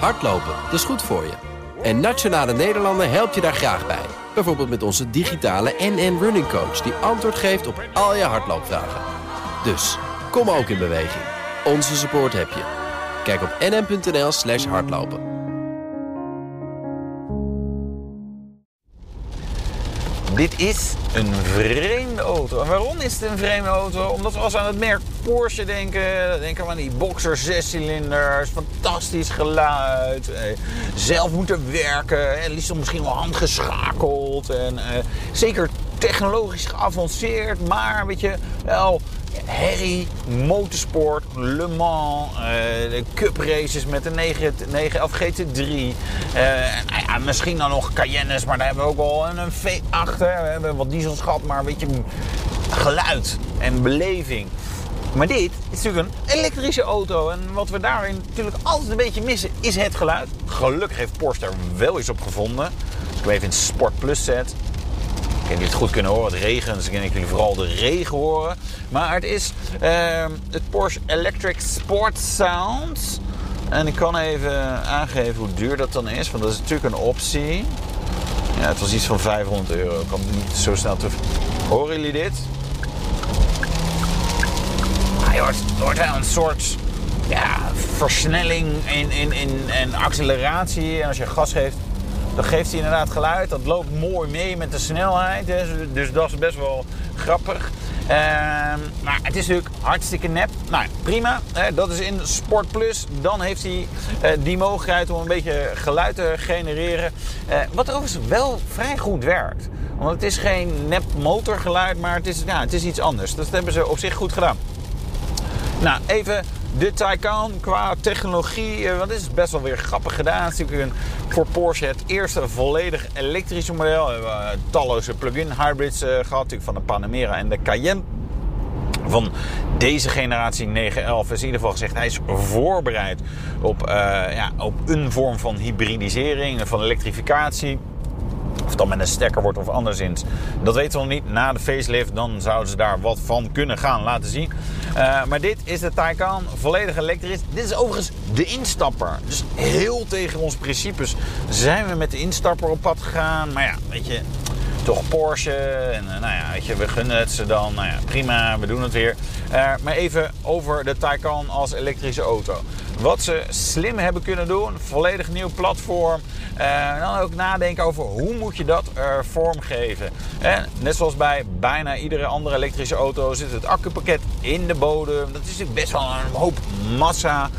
Hardlopen, dat is goed voor je. En Nationale Nederlanden helpt je daar graag bij. Bijvoorbeeld met onze digitale NN Running Coach... die antwoord geeft op al je hardloopvragen. Dus, kom ook in beweging. Onze support heb je. Kijk op nn.nl slash hardlopen. Dit is een vreemde auto. En waarom is het een vreemde auto? Omdat we als aan het merk Porsche denken. Dan denken we aan die Boxer 6-cilinders. Fantastisch geluid. Eh, zelf moeten werken. En liefst misschien wel handgeschakeld. En eh, zeker technologisch geavanceerd. Maar weet je, wel herrie, motorsport, Le Mans, uh, de cup races met de 911 GT3. Uh, ja, misschien dan nog Cayennes, maar daar hebben we ook wel een, V8. We hebben wat diesels gehad, maar een beetje geluid en beleving. Maar dit is natuurlijk een elektrische auto. En wat we daarin natuurlijk altijd een beetje missen, is het geluid. Gelukkig heeft Porsche daar wel iets op gevonden. Ik hem even in Sport Plus zet, ik heb het goed kunnen horen. Het regent, dus ik denk jullie vooral de regen horen. Maar het is uh, het Porsche Electric Sport Sound. En ik kan even aangeven hoe duur dat dan is. Want dat is natuurlijk een optie. Ja, het was iets van 500 euro. Ik kan niet zo snel terug. Horen jullie dit? Je, hoort, wel een soort ja, versnelling in, in, in, en acceleratie. En als je gas geeft, dan geeft hij inderdaad geluid. Dat loopt mooi mee met de snelheid. Hè. Dus dat is best wel grappig. Ehm, maar het is natuurlijk hartstikke nep. Nou, prima. Dat is in Sport Plus. Dan heeft hij uh, die mogelijkheid om een beetje geluid te genereren. Uh, wat overigens wel vrij goed werkt. Want het is geen nep motorgeluid, maar het is, ja, het is iets anders. Dat hebben ze op zich goed gedaan. Nou, even de Taycan qua technologie, eh, want dit is best wel weer grappig gedaan. Het is natuurlijk voor Porsche het eerste volledig elektrische model. We hebben uh, talloze plug-in hybrids uh, gehad, natuurlijk van de Panamera en de Cayenne. Van deze generatie 911 is in ieder geval gezegd, hij is voorbereid op, ja, op een vorm van hybridisering, van elektrificatie. Of het dan met een stekker wordt of anderszins. Dat weten we nog niet. Na de facelift dan zouden ze daar wat van kunnen gaan laten zien. Uh, maar dit is de Taycan, volledig elektrisch. Dit is overigens de instapper. Dus heel tegen onze principes zijn we met de instapper op pad gegaan. Maar ja, weet je, toch Porsche. En nou ja, weet je, we gunnen het ze dan. Nou ja, prima, we doen het weer. Uh, maar even over de Taycan als elektrische auto. Wat ze slim hebben kunnen doen, volledig nieuw platform. Uh, dan ook nadenken over hoe moet je dat uh, vormgeven. En net zoals bij bijna iedere andere elektrische auto zit het accupakket in de bodem. Dat is best wel een hoop massa.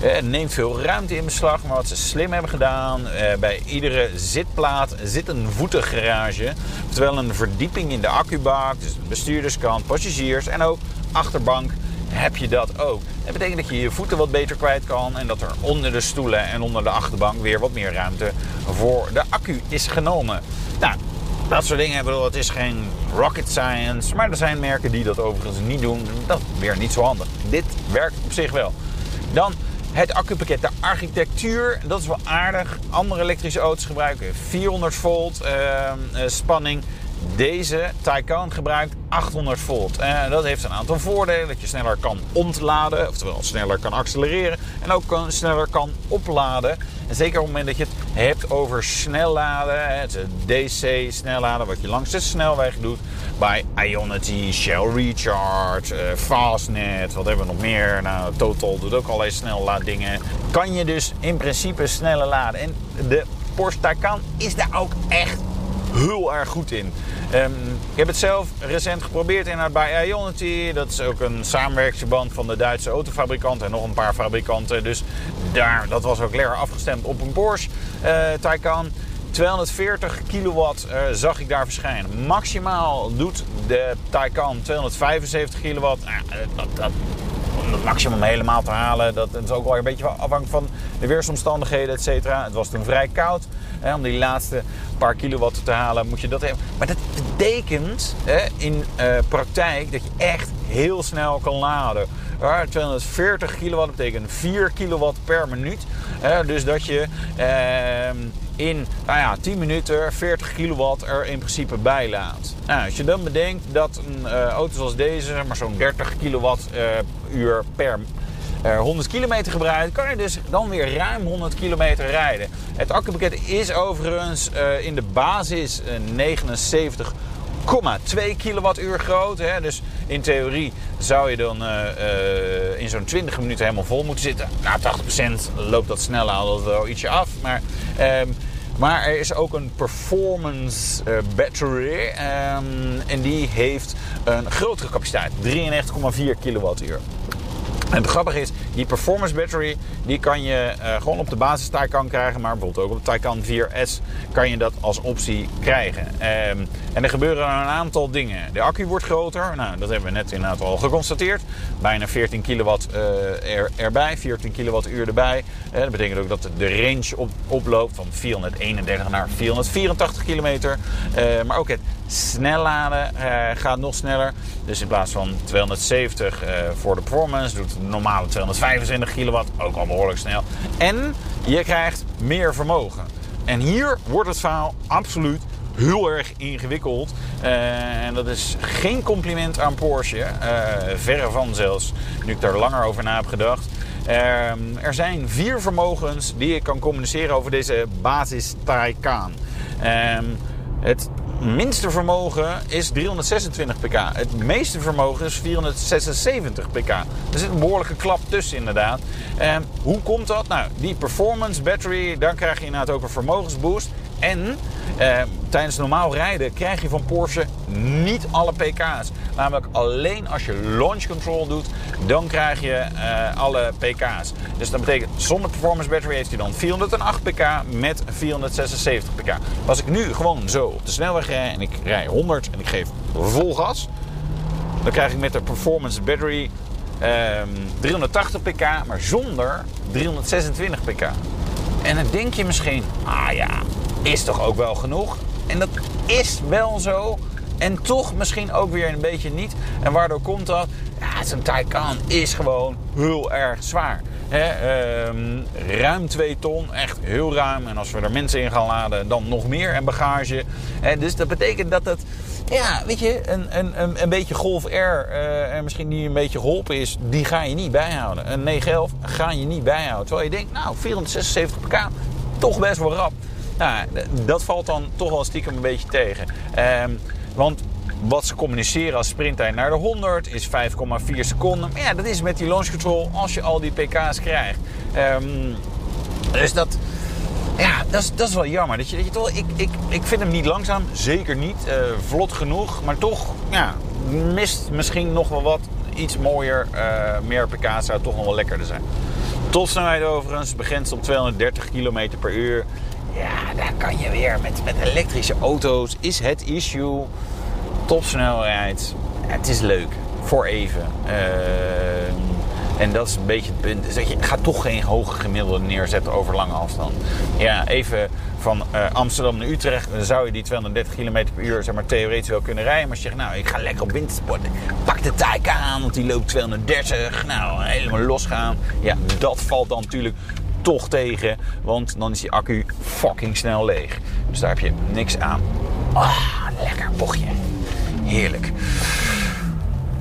Het neemt veel ruimte in beslag. Maar wat ze slim hebben gedaan, bij iedere zitplaat zit een voetengarage. Oftewel een verdieping in de accubak. Dus bestuurderskant, passagiers en ook achterbank heb je dat ook. Dat betekent dat je je voeten wat beter kwijt kan en dat er onder de stoelen en onder de achterbank weer wat meer ruimte voor de accu is genomen. Nou, dat soort dingen, bedoel, het is geen rocket science, maar er zijn merken die dat overigens niet doen. Dat is weer niet zo handig. Dit werkt op zich wel. Dan het accupakket, de architectuur, dat is wel aardig. Andere elektrische auto's gebruiken 400 volt uh, spanning. Deze Taycan gebruikt 800 volt. En dat heeft een aantal voordelen. Dat je sneller kan ontladen, oftewel sneller kan accelereren. En ook sneller kan opladen. En zeker op het moment dat je het hebt over snelladen. Het DC snelladen wat je langs de snelweg doet. Bij Ionity, Shell Recharge, uh, Fastnet. Wat hebben we nog meer? Nou, Total doet ook allerlei snellaaddingen. Kan je dus in principe sneller laden. En de Porsche Taycan is daar ook echt heel erg goed in. Um, ik heb het zelf recent geprobeerd bij Ionity. Dat is ook een samenwerkingsverband van de Duitse autofabrikant en nog een paar fabrikanten. Dus daar, dat was ook lekker afgestemd op een Porsche uh, Taycan. 240 kilowatt uh, zag ik daar verschijnen. Maximaal doet de Taycan 275 kilowatt. Uh, dat, dat, om het maximum helemaal te halen, dat is ook wel een beetje afhankelijk van de weersomstandigheden, et cetera. Het was toen vrij koud. Hè, om die laatste paar kilowatt te halen, moet je dat hebben. Maar dat betekent hè, in uh, praktijk dat je echt heel snel kan laden. 240 kilowatt betekent 4 kilowatt per minuut. dus dat je uh, in nou ja, 10 minuten 40 kilowatt er in principe bij laat. Nou, als je dan bedenkt dat een uh, auto zoals deze maar zo'n 30 kilowatt uur per er 100 kilometer gebruikt, kan je dus dan weer ruim 100 kilometer rijden. Het accupakket is overigens uh, in de basis uh, 79 2 kilowattuur groot. Hè? Dus in theorie zou je dan uh, in zo'n 20 minuten helemaal vol moeten zitten. Nou, 80% loopt dat sneller al wel ietsje af. Maar, um, maar er is ook een performance battery. Um, en die heeft een grotere capaciteit. 93,4 kilowattuur. En het grappige is, die performance battery, die kan je uh, gewoon op de basis Taycan krijgen, maar bijvoorbeeld ook op de Taycan 4S kan je dat als optie krijgen. Um, en er gebeuren een aantal dingen. De accu wordt groter, nou, dat hebben we net inderdaad al geconstateerd. Bijna 14 kilowatt er, erbij, 14 kilowattuur erbij. Uh, dat betekent ook dat de range op, oploopt van 431 naar 484 kilometer. maar ook het snelladen gaat nog sneller. Dus in plaats van 270 voor de performance doet normale 225 kilowatt, ook al behoorlijk snel. En je krijgt meer vermogen. En hier wordt het verhaal absoluut heel erg ingewikkeld. Uh, en dat is geen compliment aan Porsche. Uh, verre van zelfs, nu ik daar langer over na heb gedacht. Er zijn vier vermogens die ik kan communiceren over deze basis Taycan. Het minste vermogen is 326 pk. Het meeste vermogen is 476 pk. Er zit een behoorlijke klap tussen inderdaad. En hoe komt dat? Nou, die performance battery, daar krijg je inderdaad ook een vermogensboost. En eh, tijdens normaal rijden krijg je van Porsche niet alle pk's. Namelijk alleen als je launch control doet, dan krijg je uh, alle pk's. Dus dat betekent zonder performance battery heeft hij dan 408 pk met 476 pk. Als ik nu gewoon zo op de snelweg rij en ik rij 100 en ik geef vol gas, dan krijg ik met de performance battery 380 ehm, pk, maar zonder 326 pk. En dan denk je misschien, ah ja, is toch ook wel genoeg? En dat is wel zo. En toch misschien ook weer een beetje niet. En waardoor komt dat? Ja, zo'n Taycan is gewoon heel erg zwaar. Ehm, ruim 2 ton, echt heel ruim. En als we er mensen in gaan laden, dan nog meer en bagage. dus dat betekent dat het, ja, weet je, een, een, een, beetje Golf R, uh, en misschien die een beetje geholpen is, die ga je niet bijhouden. Een 911 ga je niet bijhouden. Terwijl je denkt, nou, 476 pk, toch best wel rap. Nou, dat valt dan toch wel stiekem een beetje tegen. Ehm, want wat ze communiceren als sprinttijd naar de 100 is 5,4 seconden. Maar ja, dat is met die launch control als je al die pk's krijgt. Um, dus dat, ja, dat is, dat is wel jammer. Dat je, dat je toch, ik, ik, ik vind hem niet langzaam, zeker niet. Uh, vlot genoeg, maar toch ja, mist misschien nog wel wat. Iets mooier, uh, meer pk's zou toch nog wel lekkerder zijn. Topsnelheid overigens, begrensd op 230 km per uur. Ja, daar kan je weer met, met elektrische auto's. Is het issue. Topsnelheid. Het is leuk. Voor even. Uh, en dat is een beetje het punt. Is dat je gaat toch geen hoge gemiddelde neerzetten over lange afstand. Ja, even van uh, Amsterdam naar Utrecht. Dan zou je die 230 km per uur zeg maar, theoretisch wel kunnen rijden. Maar als je zegt, nou, ik ga lekker op wintersport. Pak de Taycan aan, want die loopt 230. Nou, helemaal losgaan. Ja, dat valt dan natuurlijk toch tegen. Want dan is die accu fucking snel leeg. Dus daar heb je niks aan. Ah, lekker bochtje. Heerlijk.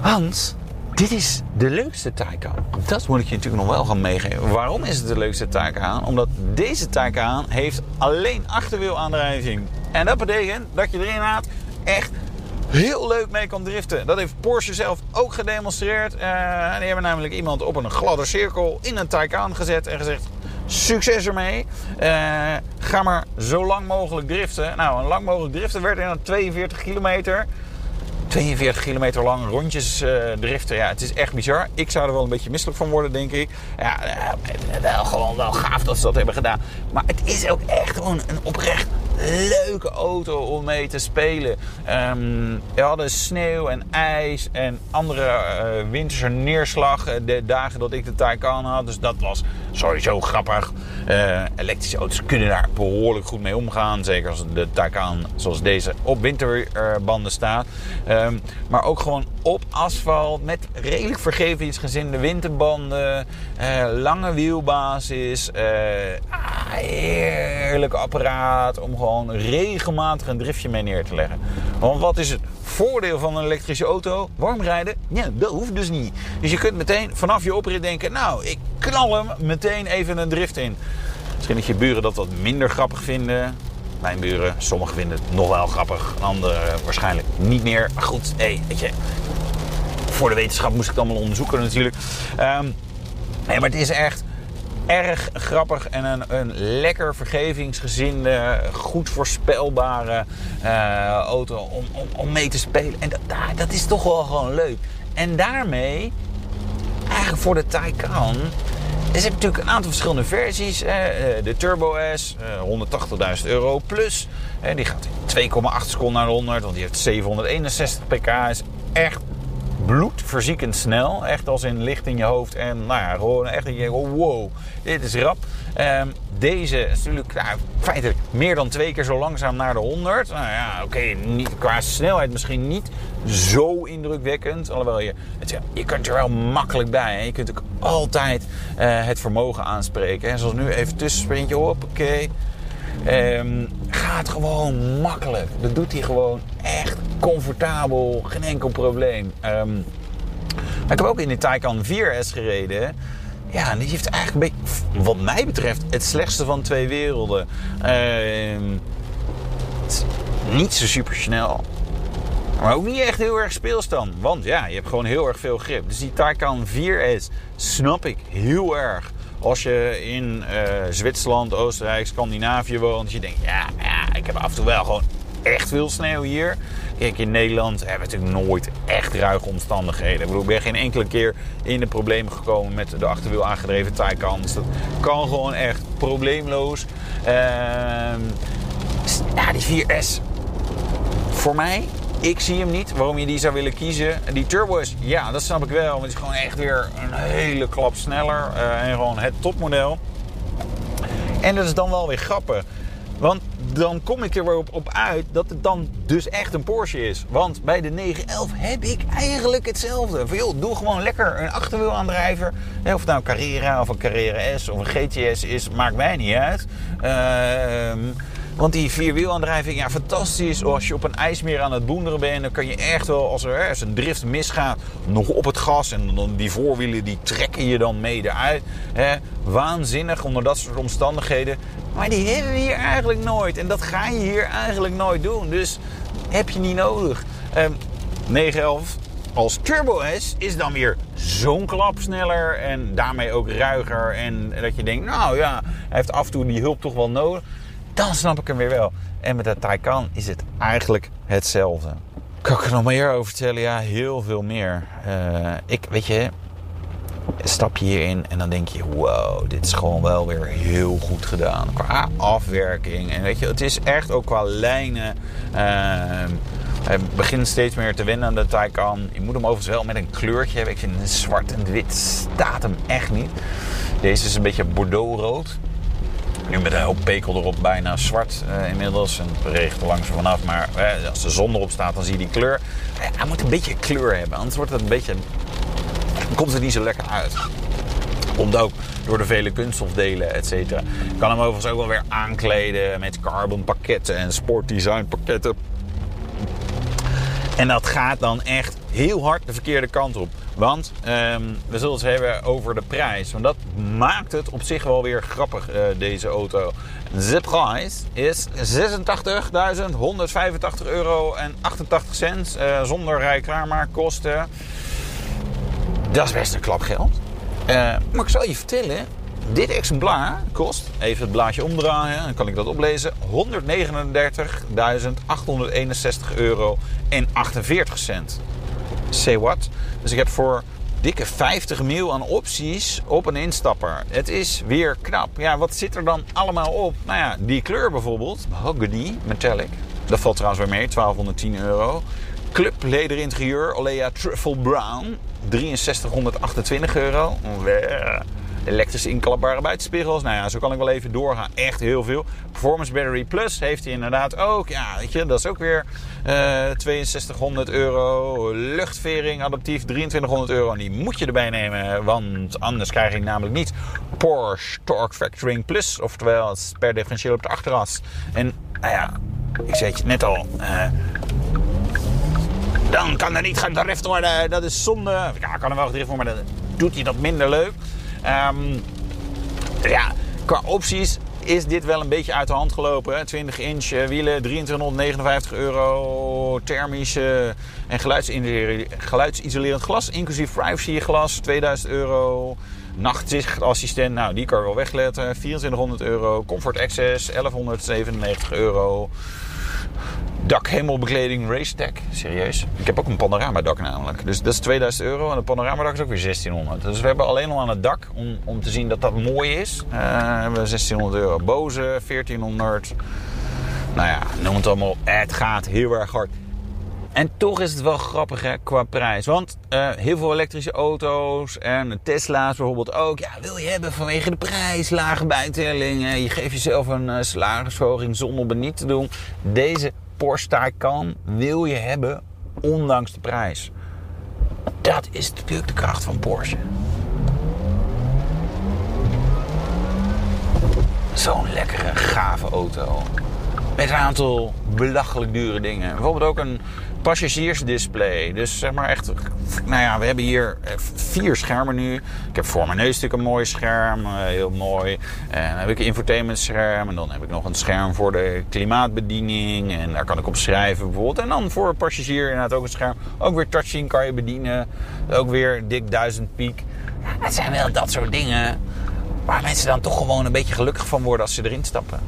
Hans, dit is de leukste Taycan. Dat moet ik je natuurlijk nog wel gaan meegeven. Waarom is het de leukste Taycan? Omdat deze Taycan heeft alleen achterwielaandrijving. En dat betekent dat je erin had echt heel leuk mee kan driften. Dat heeft Porsche zelf ook gedemonstreerd. Uh, die hebben namelijk iemand op een gladde cirkel in een Taycan gezet en gezegd... Succes ermee. Uh, ga maar zo lang mogelijk driften. Nou, een lang mogelijk driften werd in 42 kilometer. 42 kilometer lang rondjes uh, driften. Ja, het is echt bizar. Ik zou er wel een beetje misselijk van worden, denk ik. Ja, uh, wel gewoon wel gaaf dat ze dat hebben gedaan. Maar het is ook echt gewoon een oprecht leuke auto om mee te spelen. Um, we hadden sneeuw en ijs en andere uh, winterse neerslag. Eh, de dagen dat ik de Taycan had. Dus dat was sowieso grappig. Uh, elektrische auto's kunnen daar behoorlijk goed mee omgaan. Zeker als de Taycan zoals deze op winterbanden staat. Um, maar ook gewoon op asfalt met redelijk vergevingsgezinde winterbanden. Uh, lange wielbasis. Ah, heerlijk apparaat om gewoon regelmatig een driftje mee neer te leggen. Want wat is het voordeel van een elektrische auto? Warm rijden? Ja, dat hoeft dus niet. Dus je kunt meteen vanaf je oprit denken... nou, ik knal hem meteen even een drift in. Misschien dat je buren dat wat minder grappig vinden. Mijn buren, sommigen vinden het nog wel grappig. Anderen waarschijnlijk niet meer. Maar goed, hey, weet je... Voor de wetenschap moest ik het allemaal onderzoeken natuurlijk. Nee, maar het is echt erg grappig en een, een lekker vergevingsgezinde, goed voorspelbare uh, auto om, om, om, mee te spelen. En dat, dat is toch wel gewoon leuk. En daarmee, eigenlijk voor de Taycan, er zijn natuurlijk een aantal verschillende versies. Eh, de Turbo S, 180.000 euro plus. Die gaat in 2,8 seconden naar de 100, want die heeft 761 pk. Is echt bloedverziekend snel. Echt als in licht in je hoofd. En nou ja, gewoon echt dat je oh, wow, dit is rap. Um, deze is natuurlijk nou, feitelijk meer dan twee keer zo langzaam naar de 100. Nou ja, oké, qua snelheid misschien niet zo indrukwekkend. Alhoewel je, het, je kunt er wel makkelijk bij. Hè? Je kunt ook altijd uh, het vermogen aanspreken. En zoals nu even tussensprintje, hoppakee. Um, gaat gewoon makkelijk. Dat doet hij gewoon echt comfortabel. Geen enkel probleem. Um, ik heb ook in de Taycan 4S gereden. Ja, die heeft eigenlijk, wat mij betreft, het slechtste van twee werelden. Uh, niet zo super snel. Maar ook niet echt heel erg speelstand. Want ja, je hebt gewoon heel erg veel grip. Dus die Taycan 4S snap ik heel erg. Als je in uh, Zwitserland, Oostenrijk, Scandinavië woont. Je denkt, ja, ja, ik heb af en toe wel gewoon echt veel sneeuw hier. Kijk, in Nederland hebben we natuurlijk nooit echt ruige omstandigheden. Ik bedoel, ik ben geen enkele keer in de problemen gekomen met de achterwiel aangedreven Taycan. Dus dat kan gewoon echt probleemloos. Uh, ja, die 4S. Voor mij ik zie hem niet waarom je die zou willen kiezen. Die Turbo is, ja, dat snap ik wel. Maar het is gewoon echt weer een hele klap sneller. Uh, en gewoon het topmodel. En dat is dan wel weer grappig. Want dan kom ik er weer op, uit dat het dan dus echt een Porsche is. Want bij de 911 heb ik eigenlijk hetzelfde. Van doe gewoon lekker een achterwielaandrijver. Of het nou Carrera of een Carrera S of een GTS is, maakt mij niet uit. Uh, want die vierwielaandrijving, ja, fantastisch. Als je op een ijsmeer aan het boenderen bent, dan kan je echt wel, als er als een drift misgaat, nog op het gas. En dan die voorwielen, die trekken je dan mee eruit. Hè. Waanzinnig onder dat soort omstandigheden. Maar die hebben we hier eigenlijk nooit. En dat ga je hier eigenlijk nooit doen. Dus heb je niet nodig. Um, 911 als Turbo S is dan weer zo'n klap sneller en daarmee ook ruiger. En dat je denkt, nou ja, hij heeft af en toe die hulp toch wel nodig dan snap ik hem weer wel. En met de Taycan is het eigenlijk hetzelfde. Kan ik er nog meer over vertellen? Ja, heel veel meer. Uh, ik, weet je, stap je hierin en dan denk je: wow, dit is gewoon wel weer heel goed gedaan. Qua afwerking. En weet je, het is echt ook qua lijnen. Uh, hij begint steeds meer te wennen aan de Taycan. Je moet hem overigens wel met een kleurtje hebben. Ik vind zwart en wit staat hem echt niet. Deze is een beetje bordeauxrood. Nu met een hoop pekel erop, bijna zwart uh, inmiddels. En het regent er langzaam vanaf. Maar uh, als de zon erop staat, dan zie je die kleur. Uh, hij moet een beetje kleur hebben, anders wordt het een beetje... komt het niet zo lekker uit. Komt ook door de vele kunststofdelen, et cetera. Kan hem overigens ook wel weer aankleden met carbon pakketten en sportdesign pakketten. En dat gaat dan echt heel hard de verkeerde kant op. Want um, we zullen het hebben over de prijs. Want dat maakt het op zich wel weer grappig, uh, deze auto. De prijs is 86.185 euro en 88 cent. Uh, zonder rij-klaarmaakkosten. Dat is best een klap geld. Uh, maar ik zal je vertellen, dit exemplaar kost, even het blaadje omdraaien, dan kan ik dat oplezen, 139.861 euro en 48 cent. Say what? Dus ik heb voor dikke 50 mil aan opties op een instapper. Het is weer knap. Ja, wat zit er dan allemaal op? Nou ja, die kleur bijvoorbeeld, mahogany metallic. Dat valt trouwens weer mee, 1210 euro. Club leder interieur, Olea Truffle Brown, 6328 euro elektrische inklapbare buitenspiegels. Nou ja, zo kan ik wel even doorgaan. Echt heel veel. Performance Battery Plus heeft hij inderdaad ook. Ja, weet je, dat is ook weer uh, 6200 euro. Luchtvering adaptief 2300 euro. En die moet je erbij nemen, want anders krijg ik namelijk niet Porsche Torque Factoring Plus. Oftewel, het per differentieel op de achteras. En nou ja, ik zei het net al. Uh, Dan kan er niet gedrift worden. Dat is zonde. Ja, kan er wel gedrift worden, maar dan doet hij dat minder leuk. Ehm, ja, qua opties is dit wel een beetje uit de hand gelopen. 20 inch wielen, 2359 euro. Thermische en geluidsisolerend glas, inclusief privacy glas, 2000 euro. Nachtzichtassistent, nou die kan wel wegletten, 2400 euro. Comfort Access, 1197 euro. Dakhemelbekleding Racetech. Serieus. Ik heb ook een panoramadak namelijk. Dus dat is 2000 euro. En een panoramadak is ook weer 1600. Dus we hebben alleen al aan het dak, om, om te zien dat dat mooi is, uh, hebben we 1600 euro. Bose 1400. Nou ja, noem het allemaal. Het gaat heel erg hard. En toch is het wel grappig hè, qua prijs. Want uh, heel veel elektrische auto's en Tesla's bijvoorbeeld ook. Ja, wil je hebben vanwege de prijs, lage bijtellingen. Je geeft jezelf een uh, zonder het niet te doen. Deze Porsche Taycan wil je hebben ondanks de prijs. Dat is natuurlijk de kracht van Porsche. Zo'n lekkere, gave auto. Met een aantal belachelijk dure dingen. Bijvoorbeeld ook een passagiersdisplay. Dus zeg maar echt, nou ja, we hebben hier eh, vier schermen nu. Ik heb voor mijn neus natuurlijk een mooi scherm, eh, heel mooi. En dan heb ik een infotainmentscherm en dan heb ik nog een scherm voor de klimaatbediening. En daar kan ik op schrijven bijvoorbeeld. En dan voor passagier inderdaad ook een scherm. Ook weer touchscreen kan je bedienen. Ook weer dik 1000 piek. Het zijn wel dat soort dingen waar mensen dan toch gewoon een beetje gelukkig van worden als ze erin stappen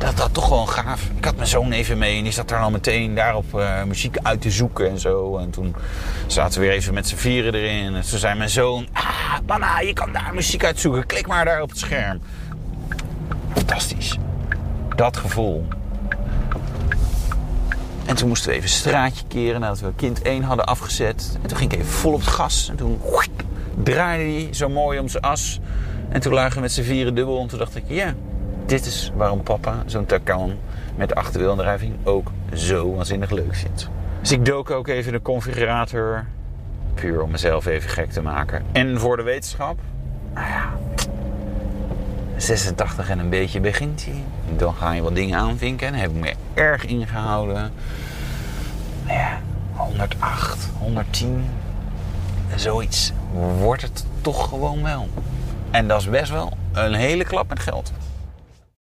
dat dat toch gewoon gaaf. Ik had mijn zoon even mee en die zat daar al meteen daarop uh, muziek uit te zoeken en zo. En toen zaten we weer even met z'n vieren erin. En toen zei mijn zoon, ah, mama, je kan daar muziek uitzoeken. Klik maar daar op het scherm. Fantastisch. Dat gevoel. En toen moesten we even een straatje keren nadat we kind 1 hadden afgezet. En toen ging ik even vol op het gas. En toen draaide hij zo mooi om zijn as. En toen lagen we met z'n vieren dubbel. En toen dacht ik, ja, dit is waarom papa zo'n Taycan met achterwielaandrijving ook zo waanzinnig leuk vindt. Dus ik dook ook even de configurator. Puur om mezelf even gek te maken. En voor de wetenschap. Nou ja. 86 en een beetje begint hij. Dan ga je wat dingen aanvinken. En heb ik me erg ingehouden. Nou ja, 108, 110. Zoiets wordt het toch gewoon wel. En dat is best wel een hele klap met geld.